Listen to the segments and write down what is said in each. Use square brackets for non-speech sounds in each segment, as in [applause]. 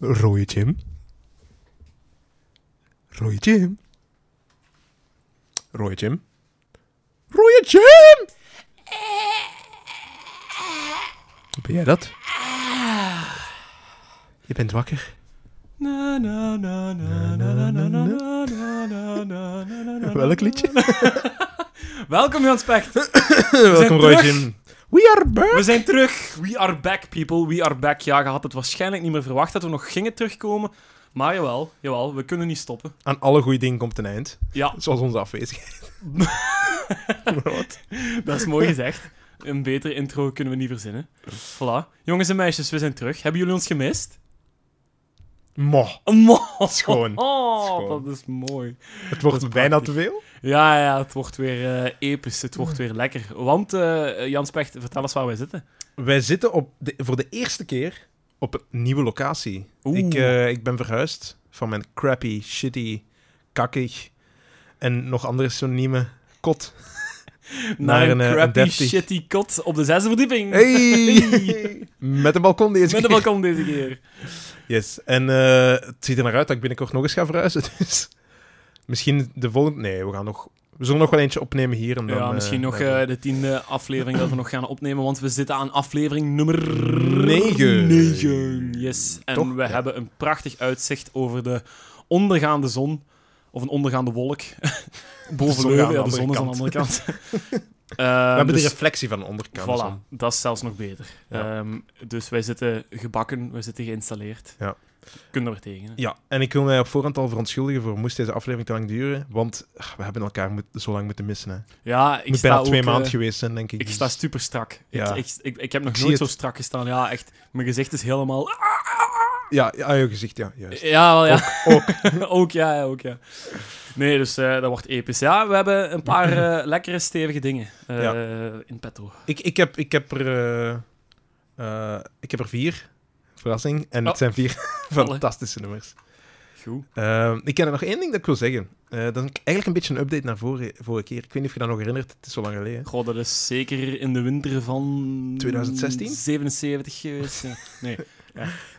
Rode Jim. Rode Jim. Rode Jim. Rode Jim! Ben jij dat? Je bent wakker. Na, na, na, na, na, na, na, na, na, na, na, na, na, na. Welk liedje? Welkom Jan Specht. Welkom Roy. Jim. We are back! We zijn terug. We are back, people. We are back. Ja, je had het waarschijnlijk niet meer verwacht dat we nog gingen terugkomen. Maar jawel, jawel, we kunnen niet stoppen. Aan alle goede dingen komt een eind. Ja, Zoals onze afwezigheid. [laughs] Wat? dat is mooi gezegd. Een betere intro kunnen we niet verzinnen. Voilà. Jongens en meisjes, we zijn terug. Hebben jullie ons gemist? Mo. Mo. Schoon. Oh, Schoon. dat is mooi. Het wordt bijna te veel. Ja, ja, het wordt weer eh, episch. Het wordt weer lekker. Want, eh Jan Specht, vertel eens waar wij zitten. Wij zitten op de, voor de eerste keer op een nieuwe locatie. Oeh. Ik, eh, ik ben verhuisd van mijn crappy, shitty, kakkig en nog andere synoniemen kot. [laughs] Naar een, crappy, shitty kot op de zesde verdieping. Hey! [laughs] Met een balkon deze Met de keer. balkon deze keer. [laughs] Yes. En eh, het ziet er naar uit dat ik binnenkort nog eens ga verhuizen. [laughs] Dus misschien de volgende... Nee, we gaan nog... We zullen nog wel eentje opnemen hier. En dan, ja, eh, misschien nog eh, de tiende aflevering dat we nog gaan opnemen, want we zitten aan aflevering nummer... Negen. Negen, yes. En Toch? we Ja. hebben een prachtig uitzicht over de ondergaande zon. Of een ondergaande wolk. [laughs] Boven zon Leuven, aan ja, de de zon is aan de andere kant. [laughs] we hebben dus, de reflectie van de onderkant. Voilà, zo. dat is zelfs nog beter. Ja. Ehm, dus wij zitten gebakken, wij zitten geïnstalleerd. Ja. Kunnen er tegen. hè? Ja, en ik wil mij op voorhand al verontschuldigen voor moest deze aflevering te lang duren, want ach, we hebben elkaar moet, zo lang moeten missen. Hè. Ja, ik moet sta bijna twee eh, maanden geweest zijn, denk ik. Ik dus- sta super strak. Ja. Ik, ik, ik, ik heb nog nooit zo strak gestaan. Ja, echt. Mijn gezicht is helemaal... Ja, ja, je gezicht, ja, juist. Ja, wel, ja. Ook. [laughs] ook, ja, ja, ook, ja. Nee, dus eh, dat wordt episch. Ja, we hebben een paar [laughs] eh, lekkere, stevige dingen eh, Ja. in petto. Ik, ik, heb, ik, heb er, eh, eh, ik heb er vier. Verrassing. En het Oh. zijn vier [laughs] fantastische nummers. Goed. Ehm, ik heb er nog één ding dat ik wil zeggen. Eh, dat is eigenlijk een beetje een update naar vorige, vorige keer. Ik weet niet of je dat nog herinnert. Het is zo lang geleden. Goh, dat is zeker in de winter van... 2016? 77 geweest. Nee.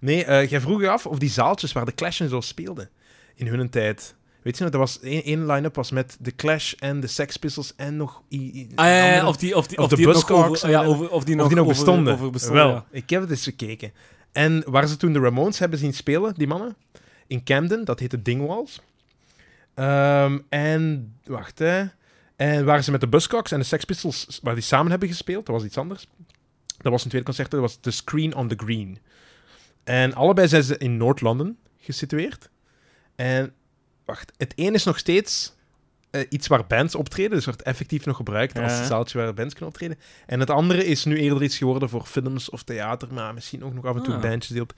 Nee, eh, jij vroeg je af of die zaaltjes waar de Clash en zo speelden in hun tijd. Weet je nog, dat was één, één line-up was met de Clash en de Sex Pistols en nog... i- Ah, ja, of die, of die, Of of de die nog over, ja, over, of die nog, of die nog over- bestonden. Over, bestonden Wel, ja. ik heb het eens gekeken. En waar ze toen de Ramones hebben zien spelen, die mannen, in Camden, dat heette Dingwalls. Ehm, en, wacht hè. En waar ze met de Buzzcocks en de Sex Pistols, waar die samen hebben gespeeld, dat was iets anders. Dat was een tweede concert, dat was The Screen on the Green. En allebei zijn ze in Noord-London gesitueerd. En, wacht, het een is nog steeds eh, iets waar bands optreden, dus wordt effectief nog gebruikt als Ja. zaaltje waar bands kunnen optreden. En het andere is nu eerder iets geworden voor films of theater, maar misschien ook nog af en toe Ah. bandjes die op...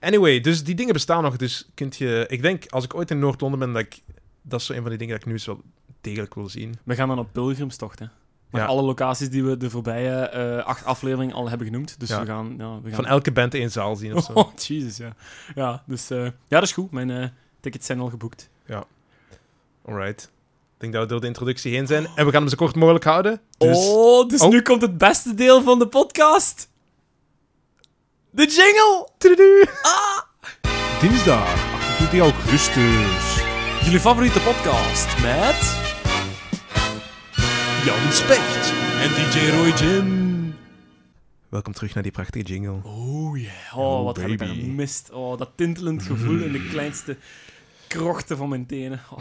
Anyway, dus die dingen bestaan nog, dus kunt je... Ik denk, als ik ooit in Noord-Londen ben, dat ik... Dat is zo een van die dingen dat ik nu eens wel degelijk wil zien. We gaan dan op pilgrimstocht, hè. Maar Ja. alle locaties die we de voorbije eh, acht afleveringen al hebben genoemd. Dus Ja. we gaan... Ja, we gaan... Van elke band één zaal zien of zo. [laughs] Oh, Jesus, ja. Ja, dus... eh, ja, dat is goed. Mijn eh, tickets zijn al geboekt. Alright. Ik denk dat we door de introductie heen zijn. En we gaan hem zo kort mogelijk houden. Dus... Oh, dus Oh. nu komt het beste deel van de podcast. De jingle! Tududu. Ah! Dinsdag, 28 augustus. Jullie favoriete podcast met... Jan Specht. En DJ Roy Jim. Welkom terug naar die prachtige jingle. Oh yeah. Oh, Oh, wat heb ik daar gemist. Oh, dat tintelend gevoel in de kleinste krochten van mijn tenen. Oh.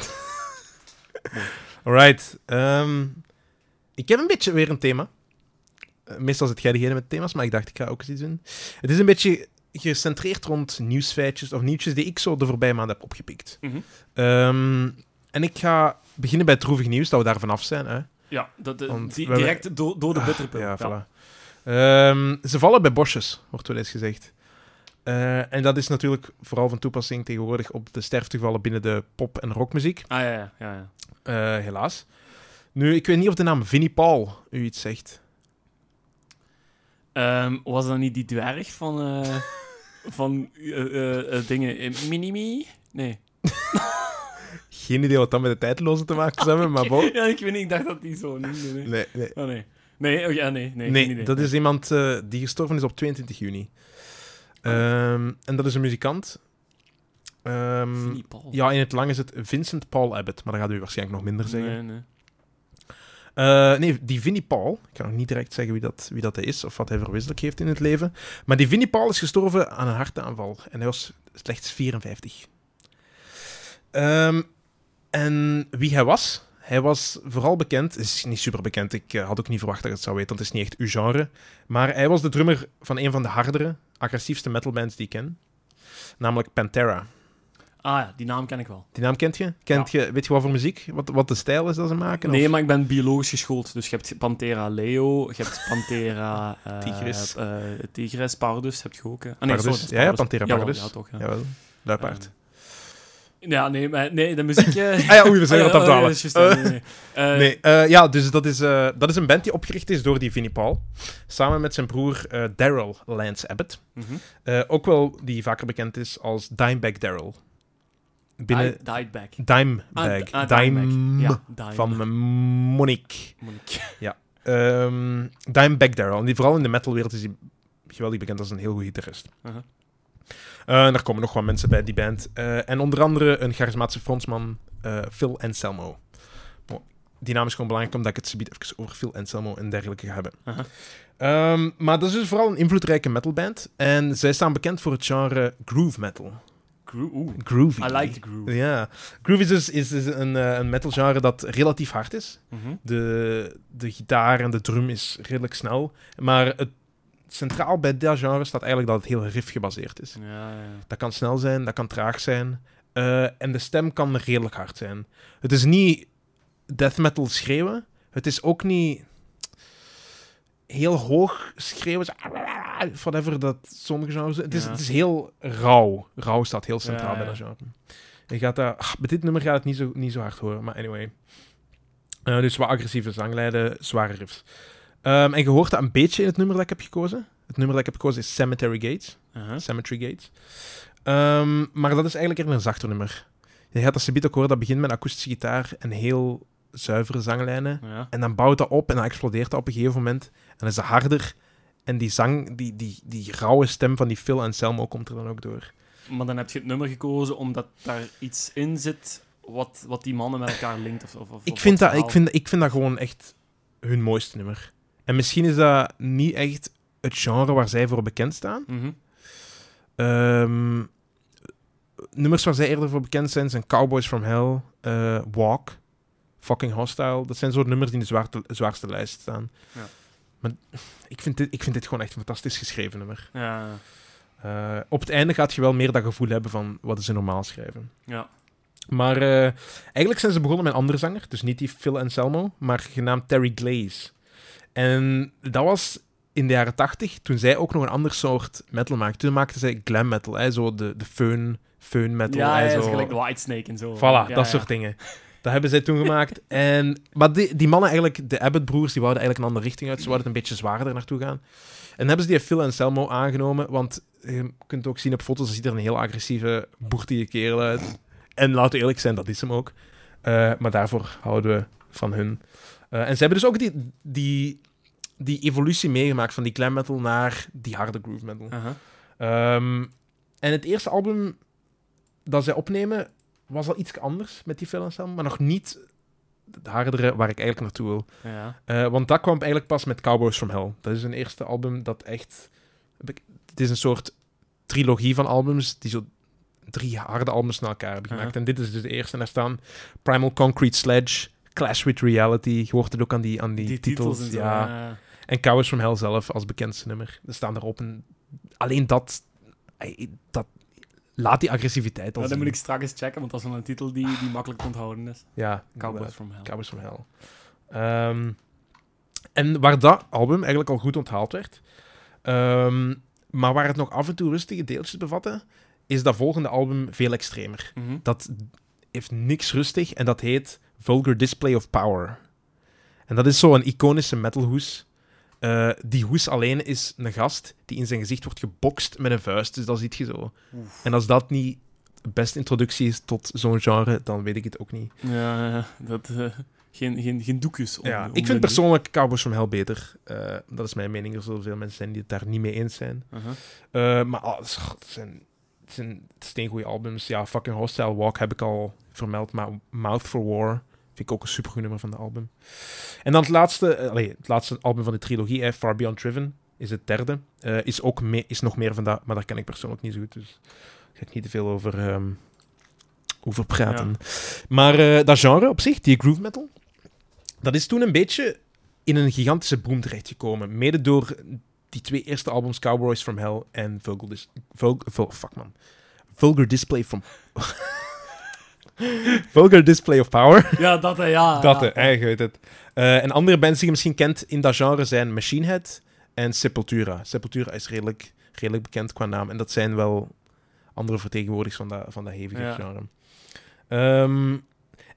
[laughs] Alright. ehm, ik heb een beetje weer een thema. Eh, meestal zit jij degene met thema's, maar ik dacht, ik ga ook eens iets doen. Het is een beetje gecentreerd rond nieuwsfeitjes of nieuwtjes die ik zo de voorbije maand heb opgepikt. Mhm. Ehm, en ik ga beginnen bij het droevig nieuws, dat we daar vanaf zijn. Hè? Ja, dat, eh, die- we direct door, door de Ah, bitterpil. Ja, voilà. Ehm, ze vallen bij bosjes, wordt wel eens gezegd. Eh, en dat is natuurlijk vooral van toepassing tegenwoordig op de sterftegevallen binnen de pop- en rockmuziek. Ah ja, ja, ja. ja. Eh, helaas. Nu, ik weet niet of de naam Vinnie Paul u iets zegt. Ehm, was dat niet die dwerg van... [laughs] van dingen... eh, Minimi? Nee. [laughs] Geen idee wat dat met de tijdloze te maken zou hebben, maar [laughs] bon. Ja, ik weet niet. Ik dacht dat die zo... Nee, nee, nee. Nee, nee. Oh, nee. Nee, oh, ja, nee. Nee, Nee, geen idee. dat is iemand eh, die gestorven is op 22 juni. Ehm, en dat is een muzikant. Paul. ja, in het lang is het Vincent Paul Abbott, maar dat gaat u waarschijnlijk nog minder zeggen. Nee, nee. Eh, nee, die Vinnie Paul, ik kan nog niet direct zeggen wie dat, wie dat is of wat hij verwisselijk heeft in het leven. Maar die Vinnie Paul is gestorven aan een hartaanval en hij was slechts 54. Ehm, en wie hij was? Hij was vooral bekend, is niet super bekend, ik eh, had ook niet verwacht dat ik het zou weten, want het is niet echt uw genre. Maar hij was de drummer van een van de hardere, agressiefste metalbands die ik ken. Namelijk Pantera. Ah ja, die naam ken ik wel. Die naam kent je? Kent je weet je wat voor muziek? Wat, wat de stijl is dat ze maken? Nee, Of- maar ik ben biologisch geschoold. Dus je hebt Panthera leo, je hebt Panthera... [laughs] eh, Tigris. eh, tigris, pardus heb je ook. hè. Ah, nee, Pardus. sorry, Ja, ja, pardus. Jawel. Ja, toch. Ja. Jawel, luipaard. Ja, nee, maar, nee, de muziek... [laughs] eh, Ah ja, oei, we zijn ah, aan het ja, ja, ja, nee, nee. Nee, eh, ja, dus dat is, eh, dat is een band die opgericht is door die Vinnie Paul. Samen met zijn broer eh, Daryl Lance Abbott. mhm. Ook wel die vaker bekend is als Dimebag Daryl. Binnen back. Dimebag. Ah, ah, Dime Dimebag. Ja, Dime. van Monique. Monique. Ehm Dimebag Daryl. En die, vooral in de metalwereld is hij geweldig bekend als een heel goed gitarist. Uh-huh. Eh, er komen nog wat mensen bij die band. Eh, en onder andere een charismatische frontman, eh, Phil Anselmo. Oh, die naam is gewoon belangrijk omdat ik het subiet even over Phil Anselmo en dergelijke ga hebben. Ehm, maar dat is dus vooral een invloedrijke metalband. En zij staan bekend voor het genre groove metal. Oeh, Groovy. I like the groove. Ja. Groove is dus is, is een, eh, een metal genre dat relatief hard is. Mhm. De, de gitaar en de drum is redelijk snel. Maar het centraal bij dat genre staat eigenlijk dat het heel riff gebaseerd is. Ja, ja. Dat kan snel zijn, dat kan traag zijn. Eh, en de stem kan redelijk hard zijn. Het is niet death metal schreeuwen. Het is ook niet heel hoog schreeuwen. Whatever dat sommige genres... Het is, Ja. het is heel rauw. Rauw staat heel centraal bij dat genre. Je gaat dat... ah, met dit nummer gaat het niet zo, niet zo hard horen, maar anyway. Eh, dus wat agressieve zanglijden, zware riffs. Ehm, en je hoort dat een beetje in het nummer dat ik heb gekozen. Het nummer dat ik heb gekozen is Cemetery Gates. Uh-huh. Cemetery Gates. Ehm, maar dat is eigenlijk eerder een zachter nummer. Je gaat dat subiet ook horen, dat begint met een akoestische gitaar en heel zuivere zanglijnen. Ja. En dan bouwt dat op en dan explodeert dat op een gegeven moment. En dan is het harder. En die zang, die, die, die rauwe stem van die Phil Anselmo komt er dan ook door. Maar dan heb je het nummer gekozen omdat daar iets in zit wat, wat die mannen met elkaar linkt. Of, of, of Ik vind, dat, ik, vind, ik vind dat gewoon echt hun mooiste nummer. En misschien is dat niet echt het genre waar zij voor bekend staan. Mhm. Ehm, nummers waar zij eerder voor bekend zijn zijn Cowboys from Hell, eh, Walk, Fucking Hostile. Dat zijn soort nummers die in de zwaarte, zwaarste lijst staan. Ja. Maar ik vind, dit, ik vind dit gewoon echt een fantastisch geschreven nummer. Ja, Eh, op het einde gaat je wel meer dat gevoel hebben van wat ze normaal schrijven. ja. Maar eh, eigenlijk zijn ze begonnen met een andere zanger. Dus niet die Phil Anselmo, maar genaamd Terry Glaze. En dat was in de jaren tachtig, toen zij ook nog een ander soort metal maakten. Toen maakten zij glam metal, hè, zo de, de föhn, föhn metal. Ja, hè, ja, zo. is gelijk Whitesnake en zo. Voilà, Ja, dat ja. soort dingen. Dat hebben zij toen gemaakt. [laughs] En, maar die, die mannen eigenlijk, de Abbott-broers, die wouden eigenlijk een andere richting uit. Ze wouden het een beetje zwaarder naartoe gaan. En hebben ze die Phil Anselmo aangenomen, want je kunt ook zien op foto's, er ziet er een heel agressieve, boertige kerel uit. En laten we eerlijk zijn, dat is hem ook. Eh, maar daarvoor houden we van hun. Eh, en ze hebben dus ook die, die, die evolutie meegemaakt van die glam metal naar die harde groove metal. Ehm, en het eerste album dat zij opnemen was al iets anders met die Phil Anselmo, maar nog niet het hardere waar ik eigenlijk naartoe wil. Ja. Eh, want dat kwam eigenlijk pas met Cowboys from Hell. Dat is een eerste album dat echt... Het is een soort trilogie van albums die zo drie harde albums na elkaar hebben gemaakt. En dit is dus de eerste. En daar staan Primal Concrete Sledge, Clash with Reality. Je hoort het ook aan die, aan die, Die titels. ja. ja. En Cowboys from Hell zelf als bekendste nummer. Er staan erop. En alleen dat, dat laat die agressiviteit al Ja, zien. moet ik straks eens checken, want dat is wel een titel die, die makkelijk te onthouden is. Ja, Cowboys from Hell. Cowboys from Hell. Ehm, en waar dat album eigenlijk al goed onthaald werd, ehm, maar waar het nog af en toe rustige deeltjes bevatte, is dat volgende album veel extremer. Mhm. Dat heeft niks rustig en dat heet Vulgar Display of Power. En dat is zo'n iconische metalhoes. Eh, die hoes alleen is een gast die in zijn gezicht wordt gebokst met een vuist. Dus dat ziet je zo. Oef. En als dat niet de beste introductie is tot zo'n genre, dan weet ik het ook niet. Ja, dat... eh, geen, geen, geen doekjes om, Ja, om ik vind persoonlijk Cowboys from Hell beter. Eh, dat is mijn mening. Er zullen veel mensen zijn die het daar niet mee eens zijn. Uh-huh. Maar ah, het zijn, het zijn albums. Ja, fucking Hostile Walk heb ik al vermeld, maar Mouth for War vind ik ook een supergoed nummer van de album. En dan het laatste, eh, allee, het laatste album van de trilogie, eh, Far Beyond Driven, is het derde. Eh, is, ook is nog meer van dat, maar daar ken ik persoonlijk niet zo goed, dus daar ga ik niet te veel over, ehm, over praten. Maar eh, dat genre op zich, die groove metal, dat is toen een beetje in een gigantische boom terechtgekomen. Mede door die twee eerste albums, Cowboys from Hell en Vulgar, Dis- Vul- Vul- fuck man. Vulgar Display from... [laughs] Vulgar Display of Power. Ja, dat, hè, ja. dat, ja. hè, het. Eh, en andere bands die je misschien kent in dat genre zijn Machine Head en Sepultura. Sepultura is redelijk, redelijk bekend qua naam. En dat zijn wel andere vertegenwoordigers van dat, van dat hevige Ja. genre. Ehm,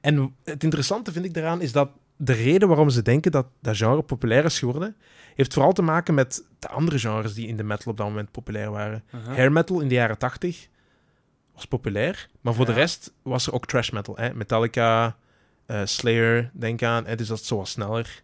en het interessante vind ik daaraan is dat de reden waarom ze denken dat dat genre populair is geworden, heeft vooral te maken met de andere genres die in de metal op dat moment populair waren. Hair metal in de jaren 80 was populair, maar voor Ja. de rest was er ook trash metal. Hè? Metallica, eh, Slayer, denk aan. Hè? Dus dat is zo wat sneller.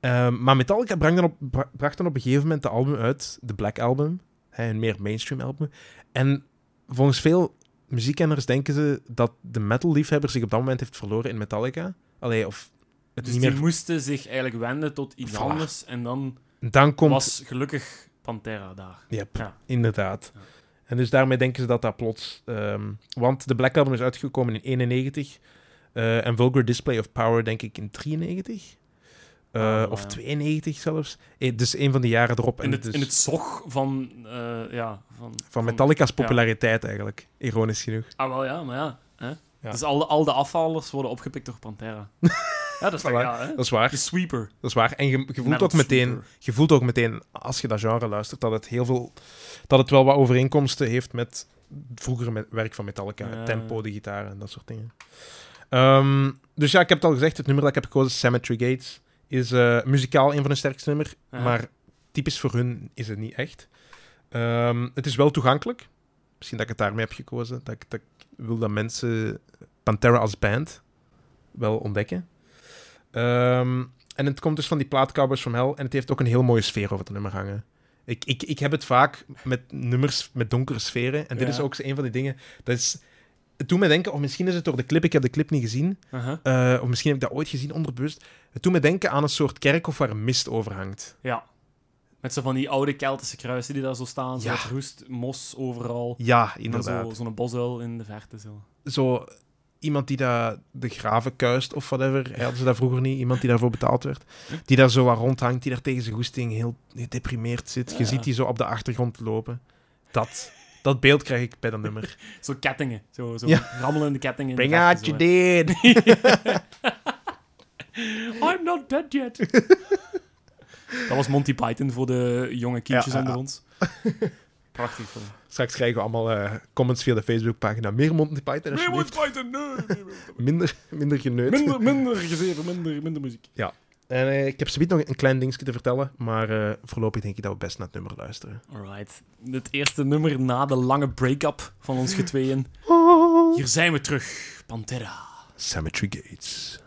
Ehm, maar Metallica bracht dan, op, bra- bracht dan op een gegeven moment de album uit, de Black Album, hè, een meer mainstream album. En volgens veel muziekkenners denken ze dat de metal-liefhebber zich op dat moment heeft verloren in Metallica. Allee, of het Dus niet die meer... moesten zich eigenlijk wenden tot iets Voilà. anders. En dan Dan komt... was gelukkig Pantera daar. Yep, Ja. inderdaad. Ja. En dus daarmee denken ze dat dat plots... ehm, want de Black Album is uitgekomen in 91. eh, en Vulgar Display of Power denk ik in 93. Eh, Ah, of ja. 92 zelfs. Eh, dus een van de jaren erop. En In het, dus in het zog van... ja, van, van Metallica's populariteit eigenlijk. Ironisch genoeg. Ah, wel ja, maar ja. Hè? Ja. Dus al de, al de afvallers worden opgepikt door Pantera. [laughs] ja, dat is ja, hè? Dat is waar. De sweeper. Dat is waar. En je, je voelt ook meteen... Je voelt ook meteen, als je dat genre luistert, dat het heel veel... Dat het wel wat overeenkomsten heeft met vroegere me- werk van Metallica. Ja. Tempo, de gitaar en dat soort dingen. Ehm, dus ja, ik heb het al gezegd. Het nummer dat ik heb gekozen, Cemetery Gates, is eh, muzikaal een van de sterkste nummer. Ja. Maar typisch voor hun is het niet echt. Ehm, het is wel toegankelijk. Misschien dat ik het daarmee heb gekozen. Dat ik, dat ik wil dat mensen Pantera als band wel ontdekken. Ehm, en het komt dus van die plaat Cowboys from Hell. En het heeft ook een heel mooie sfeer over het nummer hangen. Ik, ik, ik heb het vaak met nummers met donkere sferen. En dit Ja. is ook zo een van die dingen. Dat is, het doet me denken, of misschien is het door de clip, ik heb de clip niet gezien. Uh-huh. eh, of misschien heb ik dat ooit gezien onderbewust. Het doet me denken aan een soort kerkhof waar een mist over hangt. Ja. Met zo van die oude Keltische kruisen die daar zo staan. Zo Ja. wat roest, mos overal. Ja, inderdaad. zo- zo'n bosuil in de verte. Zo. Zo iemand die daar de graven kuist of whatever. Hadden ze dat vroeger niet? Iemand die daarvoor betaald werd. Die daar zo wat rondhangt, die daar tegen zijn goesting heel gedeprimeerd zit. Je Ja. ziet die zo op de achtergrond lopen. Dat, dat beeld krijg ik bij dat nummer. [laughs] Zo kettingen. Zo, zo Ja. rammelende kettingen. Bring out your dead. [laughs] I'm not dead yet. [laughs] dat was Monty Python voor de jonge kindjes Ja, onder ons. Prachtig film. Straks krijgen we allemaal eh, comments via de Facebookpagina. Meer Monty Python, alsjeblieft. Monty Python, nee, nee, nee. Minder, minder geneut. Minder, minder gezeven, minder, minder muziek. En, eh, ik heb zometeen nog een klein dingetje te vertellen. Maar eh, voorlopig denk ik dat we best naar het nummer luisteren. Alright. Het eerste nummer na de lange break-up van ons getweeën. [laughs] Hier zijn we terug. Pantera. Cemetery Gates.